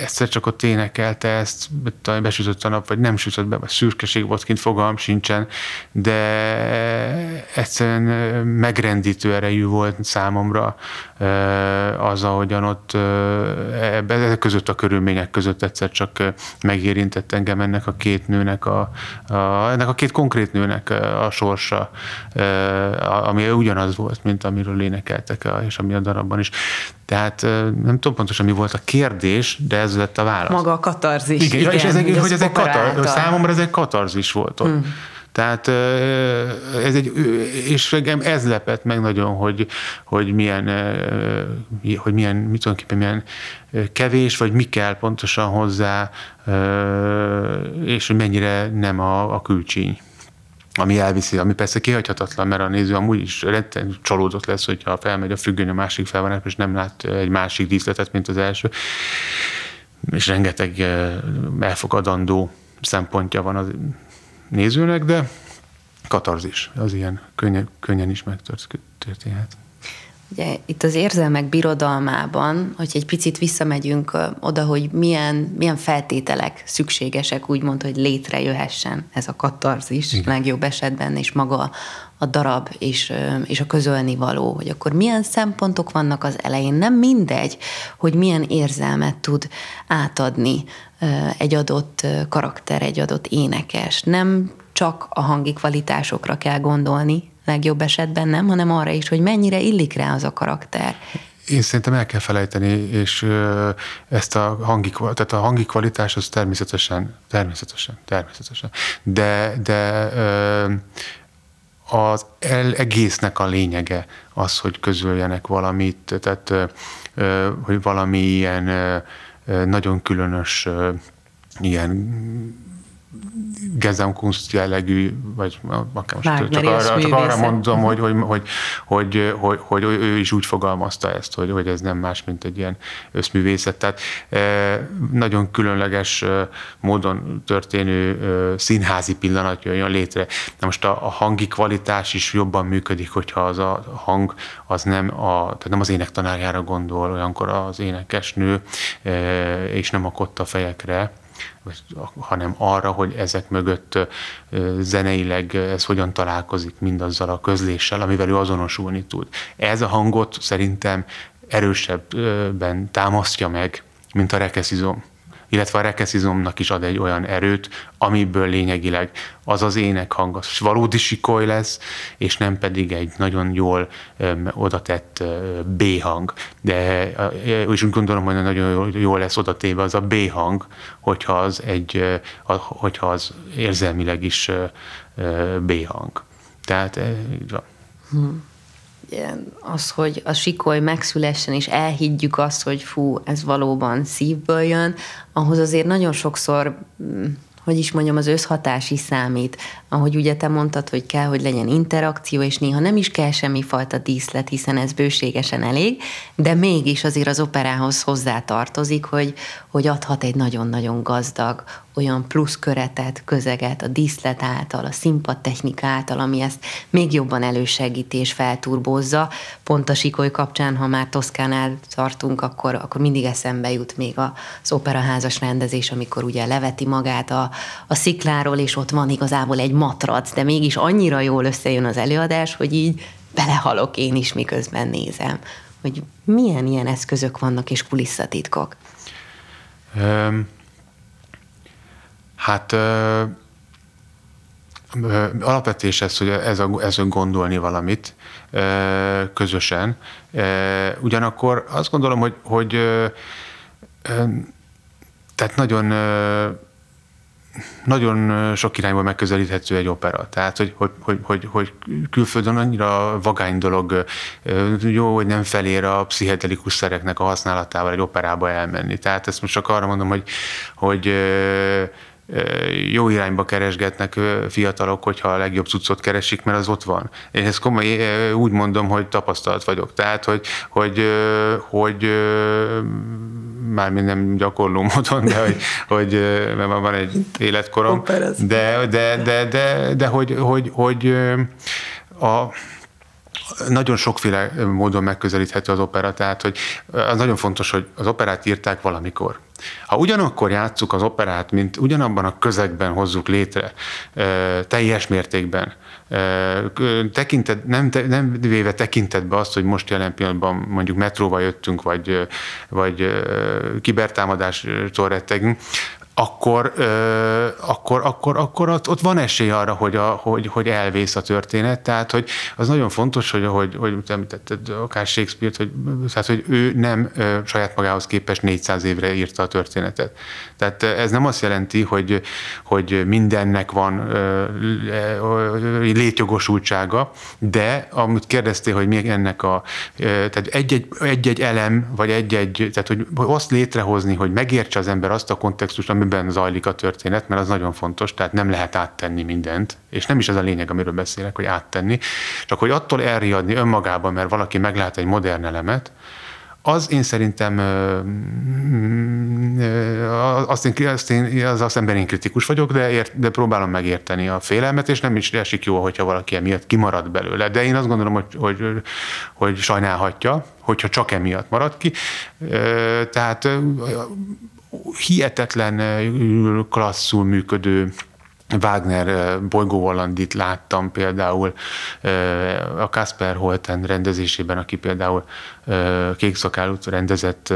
egyszer csak ott énekelte ezt, talán besütött a nap, vagy nem sütött be, vagy szürkeség volt kint, fogalm sincsen, de egyszerűen megrendítő erejű volt számomra az, ahogyan ott ezek között a körülmények között egyszer csak megérintett engem ennek a két nőnek, a, a, ennek a két konkrét nőnek a sorsa, ami ugyanaz volt, mint amiről énekeltek, a- és ami a darabban is. Tehát nem tudom pontosan mi volt a kérdés, de ez lett a válasz. Maga a katarzis. Igen, igen és ez egy, az hogy ez egy katar, számomra ez egy katarzis volt ott. Mm. Tehát ez egy, és engem ez lepett meg nagyon, hogy, hogy milyen, hogy milyen, mit tulajdonképpen milyen kevés, vagy mi kell pontosan hozzá, és hogy mennyire nem a, a külcsíny ami elviszi, ami persze kihagyhatatlan, mert a néző amúgy is retten csalódott lesz, hogyha felmegy a függöny a másik felvonásba, és nem lát egy másik díszletet, mint az első. És rengeteg eh, elfogadandó szempontja van a nézőnek, de katarzis, az ilyen könnyen, könnyen is megtörténhet. Ugye itt az érzelmek birodalmában, hogy egy picit visszamegyünk oda, hogy milyen, milyen feltételek szükségesek, úgymond, hogy létrejöhessen ez a katarzis Igen. legjobb esetben, és maga a darab és, és a közölni való, hogy akkor milyen szempontok vannak az elején. Nem mindegy, hogy milyen érzelmet tud átadni egy adott karakter, egy adott énekes. Nem csak a hangi kvalitásokra kell gondolni, legjobb esetben nem, hanem arra is, hogy mennyire illik rá az a karakter. Én szerintem el kell felejteni, és ezt a hangi, tehát a hangi kvalitás az természetesen, természetesen, természetesen, de, de az egésznek a lényege az, hogy közöljenek valamit, tehát hogy valami ilyen nagyon különös ilyen Gesamtkunst jellegű, vagy akár most csak Wagnerius arra, csak arra mondom, hogy, hogy, hogy, hogy, hogy, hogy ő is úgy fogalmazta ezt, hogy, hogy ez nem más, mint egy ilyen összművészet. Tehát eh, nagyon különleges eh, módon történő eh, színházi pillanat jön létre. Na most a, a hangi kvalitás is jobban működik, hogyha az a hang az nem, a, tehát nem az énektanárjára gondol, olyankor az énekesnő, és nem a kotta fejekre, hanem arra, hogy ezek mögött zeneileg ez hogyan találkozik mindazzal a közléssel, amivel ő azonosulni tud. Ez a hangot szerintem erősebben támasztja meg, mint a rekeszizom illetve a rekeszizomnak is ad egy olyan erőt, amiből lényegileg az az énekhang az valódi sikoly lesz, és nem pedig egy nagyon jól öm, odatett B-hang. De és úgy gondolom, hogy nagyon jól- lesz odatéve az a B-hang, hogyha az, egy, hogyha az érzelmileg is B-hang. Tehát így van. Ugye, az, hogy a sikoly megszülessen, és elhiggyük azt, hogy fú, ez valóban szívből jön, ahhoz azért nagyon sokszor, mm, hogy is mondjam, az összhatás is számít. Ahogy ugye te mondtad, hogy kell, hogy legyen interakció, és néha nem is kell semmifajta díszlet, hiszen ez bőségesen elég, de mégis azért az operához hozzá tartozik, hogy, hogy adhat egy nagyon-nagyon gazdag, olyan plusz köretet, közeget a díszlet által, a színpad technika által, ami ezt még jobban elősegíti és felturbozza. Pont a sikoly kapcsán, ha már Toszkánál tartunk, akkor, akkor mindig eszembe jut még az operaházas rendezés, amikor ugye leveti magát a, a szikláról, és ott van igazából egy matrac, de mégis annyira jól összejön az előadás, hogy így belehalok én is, miközben nézem, hogy milyen ilyen eszközök vannak és kulisszatitkok. Öm, Hát ö, alapvetés ez, hogy ez a, ez a gondolni valamit ö, közösen. Ö, Ugyanakkor azt gondolom, hogy, hogy ö, ö, tehát nagyon ö, nagyon sok irányból megközelíthető egy opera. Tehát, hogy, hogy, hogy, hogy, hogy külföldön annyira vagány dolog, jó, hogy nem felér a pszichedelikus szereknek a használatával egy operába elmenni. Tehát ezt most csak arra mondom, hogy, hogy jó irányba keresgetnek fiatalok, hogyha a legjobb cuccot keresik, mert az ott van. Én ezt komoly, úgy mondom, hogy tapasztalt vagyok. Tehát, hogy, hogy, hogy már nem gyakorló módon, de hogy, hogy mert van egy életkorom, de, de, de, de, de hogy, hogy, hogy a nagyon sokféle módon megközelíthető az opera, tehát hogy az nagyon fontos, hogy az operát írták valamikor. Ha ugyanakkor játsszuk az operát, mint ugyanabban a közegben hozzuk létre, teljes mértékben, tekintet, nem, nem véve tekintetbe azt, hogy most jelen pillanatban mondjuk metróval jöttünk, vagy, vagy kibertámadástól rettegünk, akkor, ö, akkor, akkor, akkor ott, ott van esély arra, hogy, a, hogy, hogy elvész a történet. Tehát, hogy az nagyon fontos, hogy, hogy, hogy említetted akár Shakespeare-t, hogy, tehát, hogy ő nem ö, saját magához képest 400 évre írta a történetet. Tehát ez nem azt jelenti, hogy, hogy mindennek van ö, ö, létjogosultsága, de amit kérdeztél, hogy mi ennek a, ö, tehát egy-egy, egy-egy elem, vagy egy-egy, tehát hogy azt létrehozni, hogy megértse az ember azt a kontextust, amiben amiben zajlik a történet, mert az nagyon fontos, tehát nem lehet áttenni mindent, és nem is az a lényeg, amiről beszélek, hogy áttenni, csak hogy attól elriadni önmagában, mert valaki meglát egy modern elemet, az én szerintem azt én, azt én, az azt ember én kritikus vagyok, de, ért, de próbálom megérteni a félelmet, és nem is esik jó, hogyha valaki emiatt kimarad belőle. De én azt gondolom, hogy, hogy, hogy sajnálhatja, hogyha csak emiatt marad ki. Tehát hihetetlen klasszul működő Wagner bolygóvallandit láttam például a Kasper Holten rendezésében, aki például Kékszakálút rendezett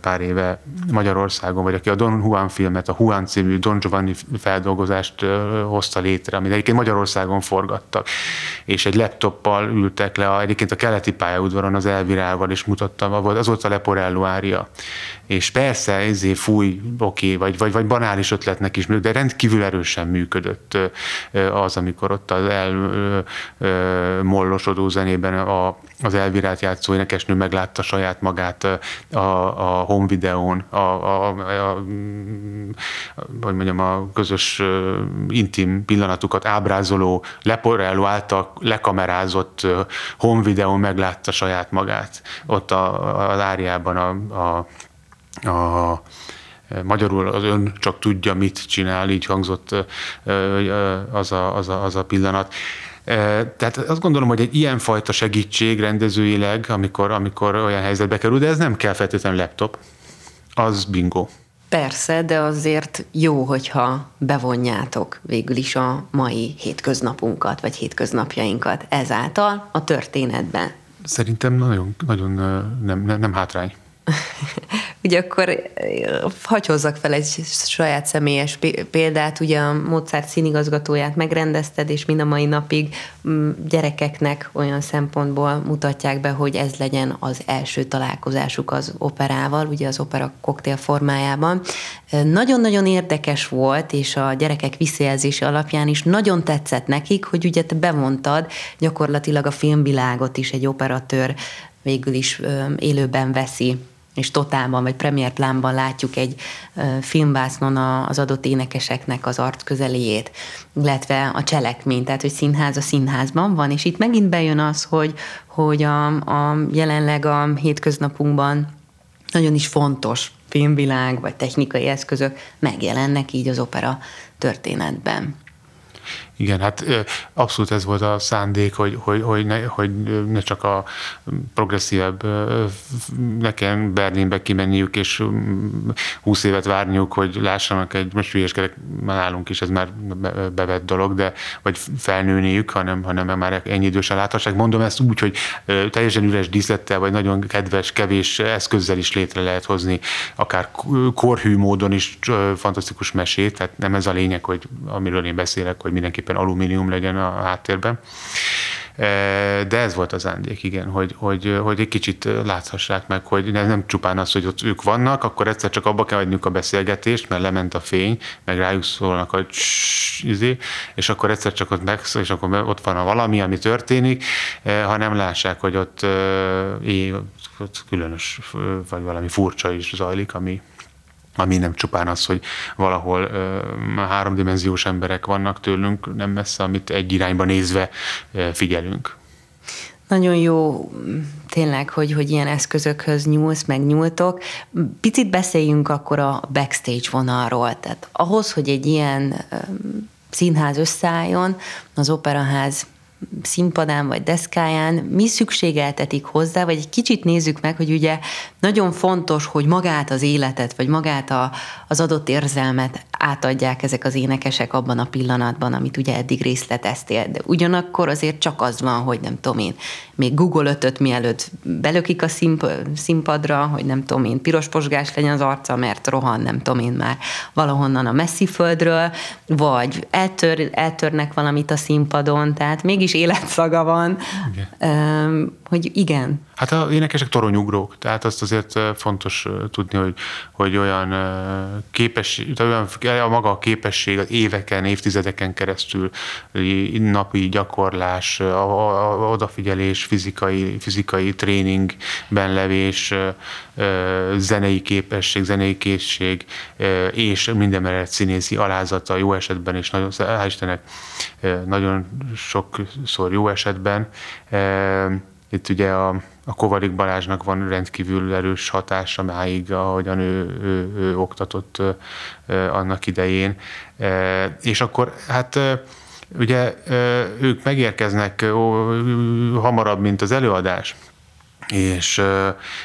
pár éve Magyarországon, vagy aki a Don Juan filmet, a Juan című Don Giovanni feldolgozást hozta létre, amit egyébként Magyarországon forgattak, és egy laptoppal ültek le, a, egyébként a keleti pályaudvaron az Elvirával, és mutattam, az volt a Leporello ária. És persze, ezé fúj, oké, vagy, vagy, vagy banális ötletnek is, de rendkívül erősen működött az, amikor ott az elmollosodó zenében a, az elvirát játszó énekesnő meglátta saját magát a, a home videón, a, a, a, a, hogy mondjam, a közös intim pillanatukat ábrázoló, Leporello által lekamerázott home videón meglátta saját magát. Ott a, az áriában a, a, a Magyarul az ön csak tudja, mit csinál, így hangzott az a, az a, az a pillanat. Tehát azt gondolom, hogy egy ilyenfajta segítség rendezőileg, amikor, amikor olyan helyzetbe kerül, de ez nem kell feltétlenül laptop, az bingo. Persze, de azért jó, hogyha bevonjátok végül is a mai hétköznapunkat, vagy hétköznapjainkat ezáltal a történetben. Szerintem nagyon, nagyon nem, nem, nem hátrány. [LAUGHS] ugye akkor hagy hozzak fel egy saját személyes példát, ugye a Mozart színigazgatóját megrendezted, és mind a mai napig mm, gyerekeknek olyan szempontból mutatják be, hogy ez legyen az első találkozásuk az operával, ugye az opera koktél formájában. Nagyon-nagyon érdekes volt, és a gyerekek visszajelzése alapján is nagyon tetszett nekik, hogy ugye te bevontad gyakorlatilag a filmvilágot is egy operatőr végül is élőben veszi és totálban vagy premier plánban látjuk egy filmvásznon az adott énekeseknek az arc közeléjét, illetve a cselekmény, tehát hogy színház a színházban van, és itt megint bejön az, hogy, hogy a, a jelenleg a hétköznapunkban nagyon is fontos filmvilág vagy technikai eszközök megjelennek így az opera történetben. Igen, hát abszolút ez volt a szándék, hogy, hogy, hogy, ne, hogy ne csak a progresszívebb, ne kelljen Berlinbe kimenniük, és 20 évet várniuk, hogy lássanak egy, most hülyeskedek, már nálunk is ez már bevett dolog, de vagy felnőniük, hanem, hanem már ennyi idősen láthassák. Mondom ezt úgy, hogy teljesen üres díszlettel, vagy nagyon kedves, kevés eszközzel is létre lehet hozni, akár korhű módon is fantasztikus mesét, tehát nem ez a lényeg, hogy amiről én beszélek, hogy mindenki szépen alumínium legyen a háttérben. De ez volt az ándék, igen, hogy, hogy, hogy egy kicsit láthassák meg, hogy nem csupán az, hogy ott ők vannak, akkor egyszer csak abba kell hagyniuk a beszélgetést, mert lement a fény, meg rájuk szólnak a izé, és akkor egyszer csak ott meg, és akkor ott van a valami, ami történik, hanem lássák, hogy ott, é, ott különös, vagy valami furcsa is zajlik, ami, ami nem csupán az, hogy valahol ö, háromdimenziós emberek vannak tőlünk, nem messze, amit egy irányba nézve ö, figyelünk. Nagyon jó tényleg, hogy, hogy ilyen eszközökhöz nyúlsz, meg nyúltok. Picit beszéljünk akkor a backstage vonalról. Tehát ahhoz, hogy egy ilyen színház összeálljon, az operaház színpadán vagy deszkáján mi szükségeltetik hozzá, vagy egy kicsit nézzük meg, hogy ugye nagyon fontos, hogy magát az életet, vagy magát a, az adott érzelmet átadják ezek az énekesek abban a pillanatban, amit ugye eddig részleteztél. De ugyanakkor azért csak az van, hogy nem tudom én, még Google ötöt mielőtt belökik a színp- színpadra, hogy nem tudom én, piros posgás legyen az arca, mert rohan, nem tudom én már valahonnan a messzi földről, vagy eltör, eltörnek valamit a színpadon, tehát mégis életszaga van, igen. hogy igen, Hát a énekesek toronyugrók, tehát azt azért fontos tudni, hogy, hogy olyan képesség, olyan a maga a képesség az éveken, évtizedeken keresztül napi gyakorlás, odafigyelés, fizikai, fizikai tréningben levés, zenei képesség, zenei készség, és minden mellett színészi alázata jó esetben, és nagyon, hál' Istennek, nagyon sokszor jó esetben. Itt ugye a, a Kovarik Balázsnak van rendkívül erős hatása máig, ahogyan ő, ő, ő oktatott annak idején. És akkor hát ugye ők megérkeznek hamarabb, mint az előadás és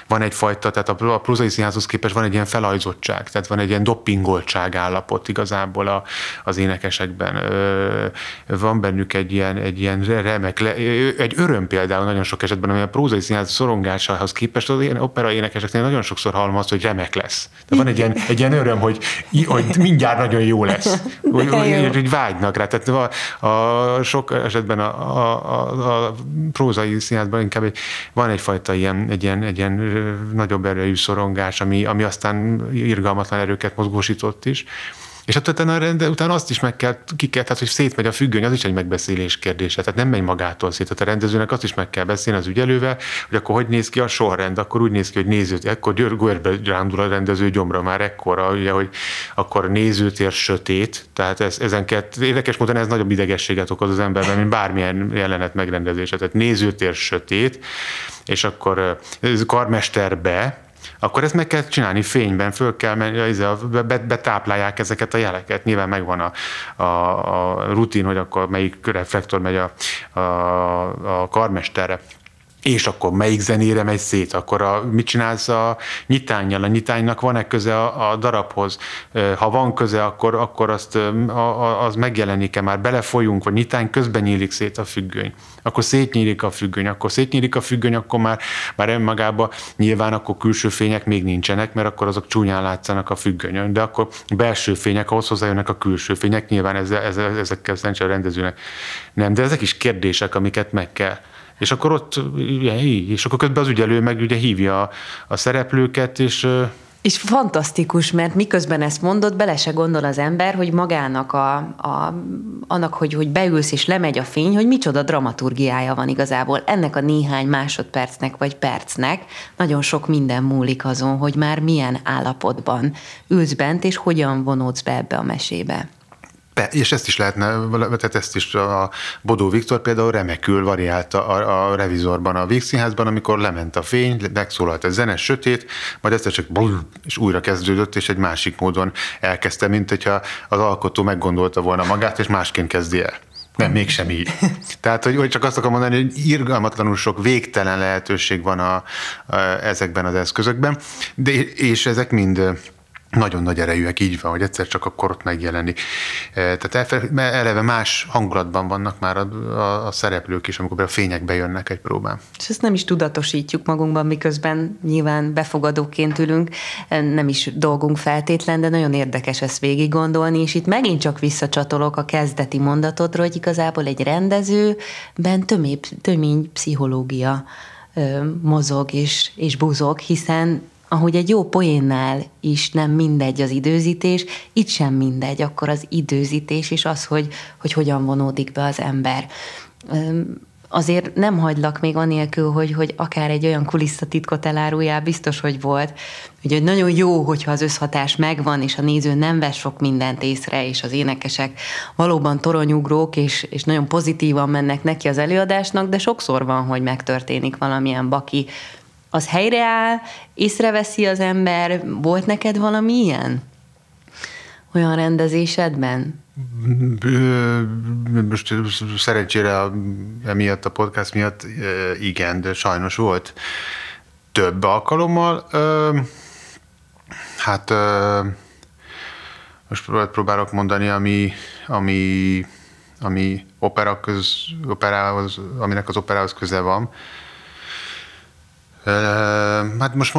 van egyfajta, tehát a prózai színházhoz képest van egy ilyen felajzottság, tehát van egy ilyen doppingoltság állapot igazából a, az énekesekben. Van bennük egy ilyen, egy ilyen remek, egy öröm például nagyon sok esetben, ami a prózai színház szorongásához képest az ilyen opera énekeseknél nagyon sokszor hallom azt, hogy remek lesz. De van egy ilyen, egy ilyen öröm, hogy, hogy mindjárt nagyon jó lesz. Hogy, hogy, hogy vágynak rá. Tehát a, a sok esetben a, a, a, a prózai színházban inkább egy, van egyfajta ilyen, egy, ilyen, egy ilyen nagyobb erőjű szorongás, ami, ami aztán irgalmatlan erőket mozgósított is. És hát utána, rende, utána azt is meg kell, ki kell, tehát hogy szétmegy a függöny, az is egy megbeszélés kérdése. Tehát nem megy magától szét. Tehát a rendezőnek azt is meg kell beszélni az ügyelővel, hogy akkor hogy néz ki a sorrend, akkor úgy néz ki, hogy nézőt, akkor görbe rándul a rendező gyomra már ekkora, ugye, hogy akkor nézőtér sötét, tehát ez, ezen kell, érdekes módon ez nagyobb idegességet okoz az emberben, mint bármilyen jelenet megrendezése. Tehát nézőtér sötét, és akkor karmesterbe, akkor ezt meg kell csinálni fényben, föl kell menni, betáplálják ezeket a jeleket. Nyilván megvan a, a, a rutin, hogy akkor melyik reflektor megy a, a, a karmesterre és akkor melyik zenére megy szét, akkor a, mit csinálsz a nyitányjal? A nyitánynak van-e köze a, a darabhoz? Ha van köze, akkor, akkor azt, a, az megjelenik-e már? Belefolyunk, vagy nyitány közben nyílik szét a függöny. Akkor szétnyílik a függöny, akkor szétnyílik a függöny, akkor már, már önmagában nyilván akkor külső fények még nincsenek, mert akkor azok csúnyán látszanak a függönyön, de akkor belső fények, ahhoz hozzájönnek a külső fények, nyilván ezzel, ezzel, ezekkel szerencs a rendezőnek nem, de ezek is kérdések, amiket meg kell és akkor ott, ugye, és akkor közben az ügyelő meg ugye hívja a, a szereplőket, és és fantasztikus, mert miközben ezt mondod, bele se gondol az ember, hogy magának a, a, annak, hogy, hogy beülsz és lemegy a fény, hogy micsoda dramaturgiája van igazából. Ennek a néhány másodpercnek vagy percnek nagyon sok minden múlik azon, hogy már milyen állapotban ülsz bent, és hogyan vonódsz be ebbe a mesébe. És ezt is lehetne, tehát ezt is a Bodó Viktor például remekül variálta a, a revizorban, a Vígszínházban, amikor lement a fény, megszólalt a zene, sötét, majd egyszer csak blum, és újra kezdődött, és egy másik módon elkezdte, mint hogyha az alkotó meggondolta volna magát, és másként kezdi el. Nem, mégsem így. [LAUGHS] Tehát, hogy, hogy csak azt akarom mondani, hogy irgalmatlanul sok végtelen lehetőség van a, a, ezekben az eszközökben, de, és ezek mind nagyon nagy erejűek, így van, hogy egyszer csak akkor ott megjelenik. E, tehát eleve más hangulatban vannak már a, a, a szereplők is, amikor a fények bejönnek egy próbán. És ezt nem is tudatosítjuk magunkban, miközben nyilván befogadóként ülünk, nem is dolgunk feltétlen, de nagyon érdekes ezt végig gondolni, és itt megint csak visszacsatolok a kezdeti mondatodra, hogy igazából egy rendezőben tömébb, tömény pszichológia mozog és, és buzog, hiszen ahogy egy jó poénnál is nem mindegy az időzítés, itt sem mindegy, akkor az időzítés és az, hogy, hogy hogyan vonódik be az ember. Azért nem hagylak még anélkül, hogy, hogy akár egy olyan kulisszatitkot eláruljál, biztos, hogy volt. Ugye nagyon jó, hogyha az összhatás megvan, és a néző nem vesz sok mindent észre, és az énekesek valóban toronyugrók, és, és nagyon pozitívan mennek neki az előadásnak, de sokszor van, hogy megtörténik valamilyen baki az helyreáll, észreveszi az ember, volt neked valami ilyen? Olyan rendezésedben? Most szerencsére emiatt a podcast miatt igen, de sajnos volt több alkalommal. Hát most próbálok mondani, ami, ami, ami opera köz, operához, aminek az operához köze van. Hát most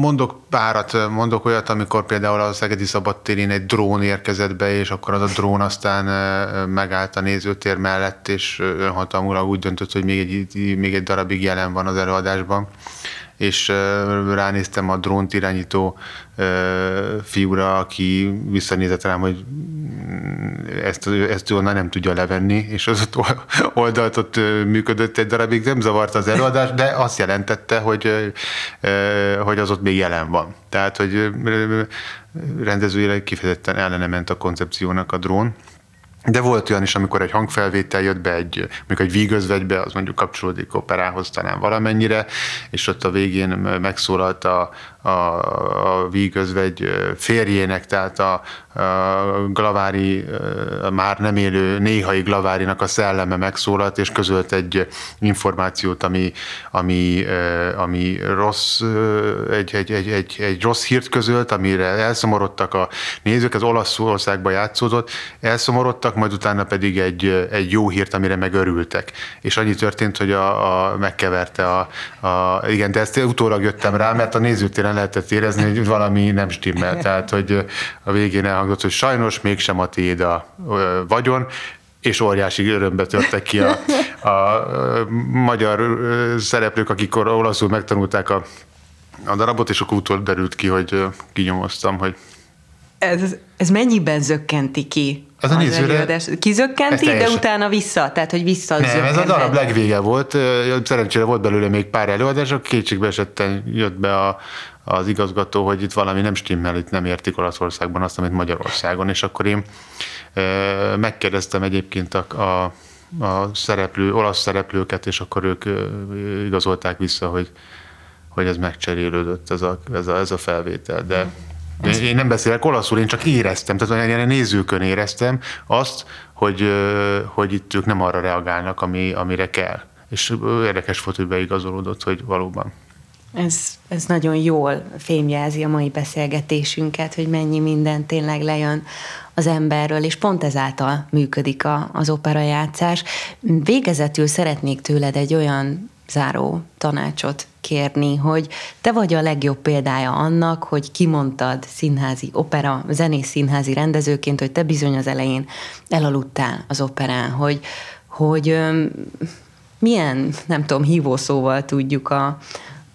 mondok párat, mondok olyat, amikor például a Szegedi Szabadtérén egy drón érkezett be, és akkor az a drón aztán megállt a nézőtér mellett, és önhatalmulag úgy döntött, hogy még egy, még egy darabig jelen van az előadásban. És ránéztem a drónt irányító fiúra, aki visszanézett rám, hogy ezt, ezt onnan nem tudja levenni, és az ott oldalt ott működött egy darabig, nem zavarta az előadást, de azt jelentette, hogy, hogy az ott még jelen van. Tehát, hogy rendezőileg kifejezetten ellene ment a koncepciónak a drón, de volt olyan is, amikor egy hangfelvétel jött be, egy, mondjuk egy vígözvegybe, az mondjuk kapcsolódik operához talán valamennyire, és ott a végén megszólalt a, a, a vígözvegy férjének, tehát a, a Glavári, a már nem élő néhai Glavárinak a szelleme megszólalt, és közölt egy információt, ami, ami, ami rossz, egy, egy, egy, egy, egy rossz hírt közölt, amire elszomorodtak a nézők, ez Olaszországban játszódott, elszomorodtak, majd utána pedig egy, egy jó hírt, amire megörültek. És annyi történt, hogy a, a megkeverte a, a, igen, de ezt utólag jöttem rá, mert a nézőtéren lehetett érezni, hogy valami nem stimmel. [LAUGHS] Tehát, hogy a végén elhangzott, hogy sajnos mégsem a tiéd a vagyon, és óriási örömbe törtek ki a, a, magyar szereplők, akik olaszul megtanulták a, a darabot, és akkor utóbb derült ki, hogy kinyomoztam, hogy ez, ez mennyiben zökkenti ki az a nézőre... Kizökkenti, de utána vissza, tehát hogy vissza Nem, ez a darab legvége volt. Szerencsére volt belőle még pár előadás, kétségbe esetten jött be a, az igazgató, hogy itt valami nem stimmel, itt nem értik Olaszországban azt, amit Magyarországon, és akkor én megkérdeztem egyébként a, a, a szereplő, olasz szereplőket, és akkor ők igazolták vissza, hogy, hogy ez megcserélődött, ez a, ez a, ez a felvétel, de én nem beszélek olaszul, én csak éreztem, tehát olyan nézőkön éreztem azt, hogy, hogy itt ők nem arra reagálnak, ami, amire kell. És érdekes volt, hogy beigazolódott, hogy valóban. Ez, ez nagyon jól fémjelzi a mai beszélgetésünket, hogy mennyi minden tényleg lejön az emberről, és pont ezáltal működik a, az operajátszás. Végezetül szeretnék tőled egy olyan záró tanácsot kérni, hogy te vagy a legjobb példája annak, hogy kimondtad színházi opera, zenész színházi rendezőként, hogy te bizony az elején elaludtál az operán, hogy, hogy milyen, nem tudom, hívószóval tudjuk a,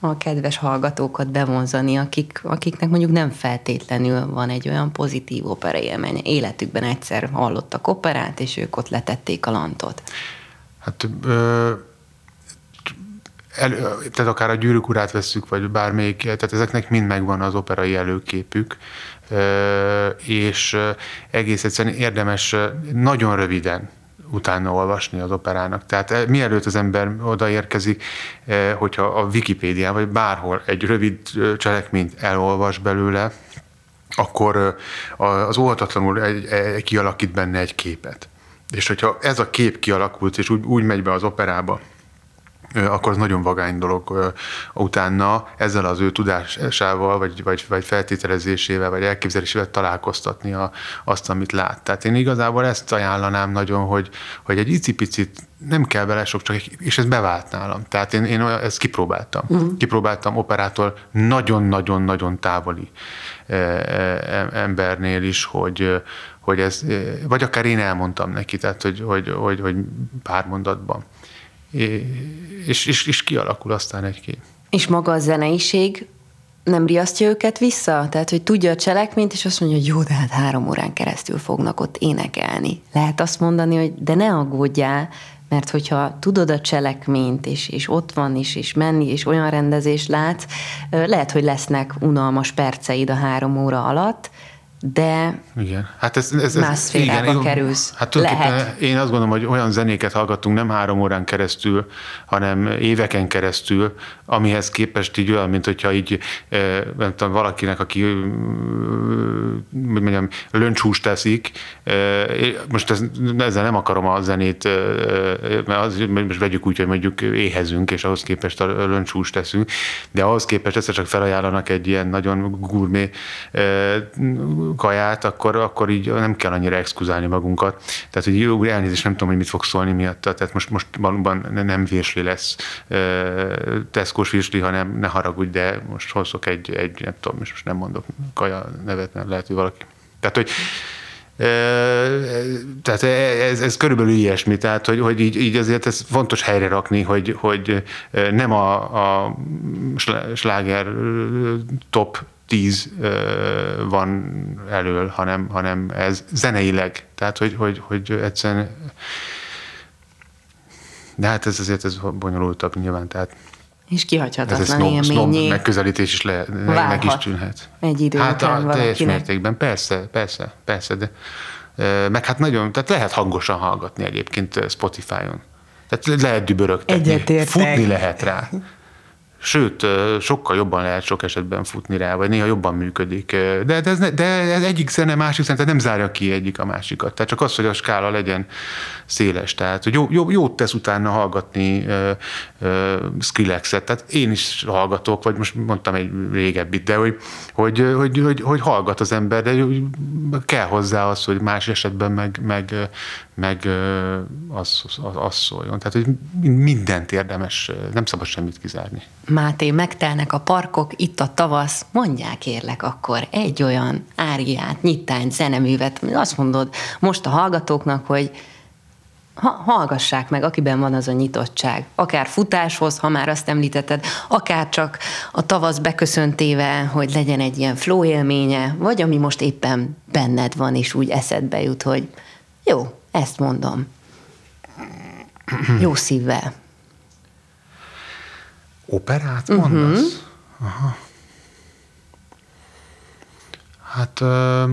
a kedves hallgatókat bevonzani, akik, akiknek mondjuk nem feltétlenül van egy olyan pozitív opera élménye. Életükben egyszer hallottak operát, és ők ott letették a lantot. Hát ö- el, tehát akár a gyűrűk urát vesszük, vagy bármelyik, tehát ezeknek mind megvan az operai előképük, és egész egyszerűen érdemes nagyon röviden utána olvasni az operának. Tehát mielőtt az ember odaérkezik, hogyha a Wikipédián vagy bárhol egy rövid cselekményt elolvas belőle, akkor az óhatatlanul egy, egy, kialakít benne egy képet. És hogyha ez a kép kialakult, és úgy, úgy megy be az operába, akkor az nagyon vagány dolog utána ezzel az ő tudásával, vagy, vagy, vagy feltételezésével, vagy elképzelésével találkoztatni a, azt, amit lát. Tehát én igazából ezt ajánlanám nagyon, hogy, hogy egy icipicit nem kell bele sok, csak, és ez bevált nálam. Tehát én, én ezt kipróbáltam. Uh-huh. Kipróbáltam operától nagyon-nagyon-nagyon távoli embernél is, hogy, hogy ez, vagy akár én elmondtam neki, tehát hogy, hogy, hogy, hogy pár mondatban és, és, és kialakul aztán egy kép. És maga a zeneiség nem riasztja őket vissza? Tehát, hogy tudja a cselekményt, és azt mondja, hogy jó, de hát három órán keresztül fognak ott énekelni. Lehet azt mondani, hogy de ne aggódjál, mert hogyha tudod a cselekményt, és, és ott van is, és menni, és olyan rendezést látsz, lehet, hogy lesznek unalmas perceid a három óra alatt, de igen. Hát ez, ez, ez, másfélába igen, kerülsz. Hát Lehet. Én azt gondolom, hogy olyan zenéket hallgattunk nem három órán keresztül, hanem éveken keresztül, amihez képest így olyan, mint hogyha így nem tudom, valakinek, aki hogy mondjam, löncshúst teszik, most ez, ezzel nem akarom a zenét, mert az, most vegyük úgy, hogy mondjuk éhezünk, és ahhoz képest a löncshúst teszünk, de ahhoz képest ezt csak felajánlanak egy ilyen nagyon gurmé kaját, akkor, akkor így nem kell annyira exkuzálni magunkat. Tehát, hogy jó, elnézést, nem tudom, hogy mit fog szólni miatta. Tehát most, most valóban nem virsli lesz Tesco virsli, hanem ne haragudj, de most hozok egy, egy nem tudom, most nem mondok kaja nevet, mert lehet, hogy valaki. Tehát, hogy tehát ez, ez körülbelül ilyesmi, tehát hogy, hogy így, így azért ez fontos helyre rakni, hogy, hogy nem a, a sláger top 10 van elől, hanem, hanem ez zeneileg. Tehát, hogy, hogy, hogy egyszerűen de hát ez azért ez bonyolultabb nyilván, tehát és kihagyhatatlan ez snob, snob megközelítés is le, meg is tűnhet. Egy idő hát után a teljes mértékben, persze, persze, persze, de meg hát nagyon, tehát lehet hangosan hallgatni egyébként Spotify-on. Tehát lehet dübörögtetni, Egyetértek. futni lehet rá. Sőt, sokkal jobban lehet sok esetben futni rá, vagy néha jobban működik. De, de, ez, ne, de ez egyik zene, másik zene, nem zárja ki egyik a másikat. Tehát csak az, hogy a skála legyen széles. Tehát, hogy jó, jó, jót tesz utána hallgatni uh, uh, Skrillexet. Tehát én is hallgatok, vagy most mondtam egy régebbit, de hogy, hogy, hogy, hogy, hogy hallgat az ember, de kell hozzá az, hogy más esetben meg, meg, meg az, az, az szóljon. Tehát, hogy mindent érdemes, nem szabad semmit kizárni. Máté, megtelnek a parkok, itt a tavasz, mondják kérlek akkor egy olyan áriát, nyitányt, zeneművet, azt mondod most a hallgatóknak, hogy ha, hallgassák meg, akiben van az a nyitottság. Akár futáshoz, ha már azt említetted, akár csak a tavasz beköszöntével, hogy legyen egy ilyen flow élménye, vagy ami most éppen benned van, és úgy eszedbe jut, hogy jó, ezt mondom. Jó szívvel. Operát mondasz? Uh-huh. Aha. Hát... Uh...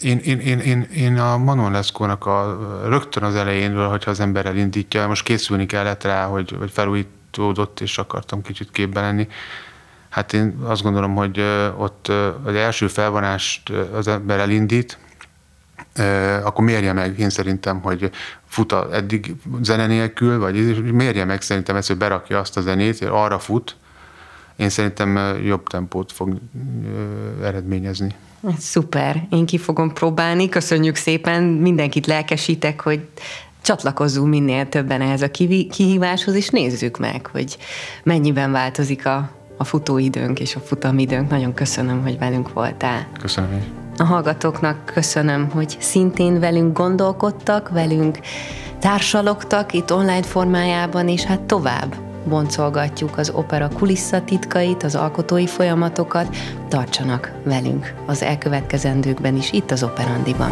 én, én, én, én, én a Manon Leszkónak a, rögtön az elejénről, hogyha az ember elindítja, most készülni kellett rá, hogy, hogy felújítódott, és akartam kicsit képben lenni. Hát én azt gondolom, hogy ott az első felvonást az ember elindít, akkor mérje meg, én szerintem, hogy fut a, eddig zene nélkül, vagy mérje meg szerintem ezt, hogy berakja azt a zenét, hogy arra fut, én szerintem jobb tempót fog eredményezni. Szuper, én ki fogom próbálni, köszönjük szépen, mindenkit lelkesítek, hogy csatlakozzunk minél többen ehhez a kihíváshoz, és nézzük meg, hogy mennyiben változik a a futóidőnk és a futamidőnk. Nagyon köszönöm, hogy velünk voltál. Köszönöm is. A hallgatóknak köszönöm, hogy szintén velünk gondolkodtak, velünk társalogtak itt online formájában, és hát tovább boncolgatjuk az opera kulisszatitkait, az alkotói folyamatokat. Tartsanak velünk az elkövetkezendőkben is itt az Operandiban.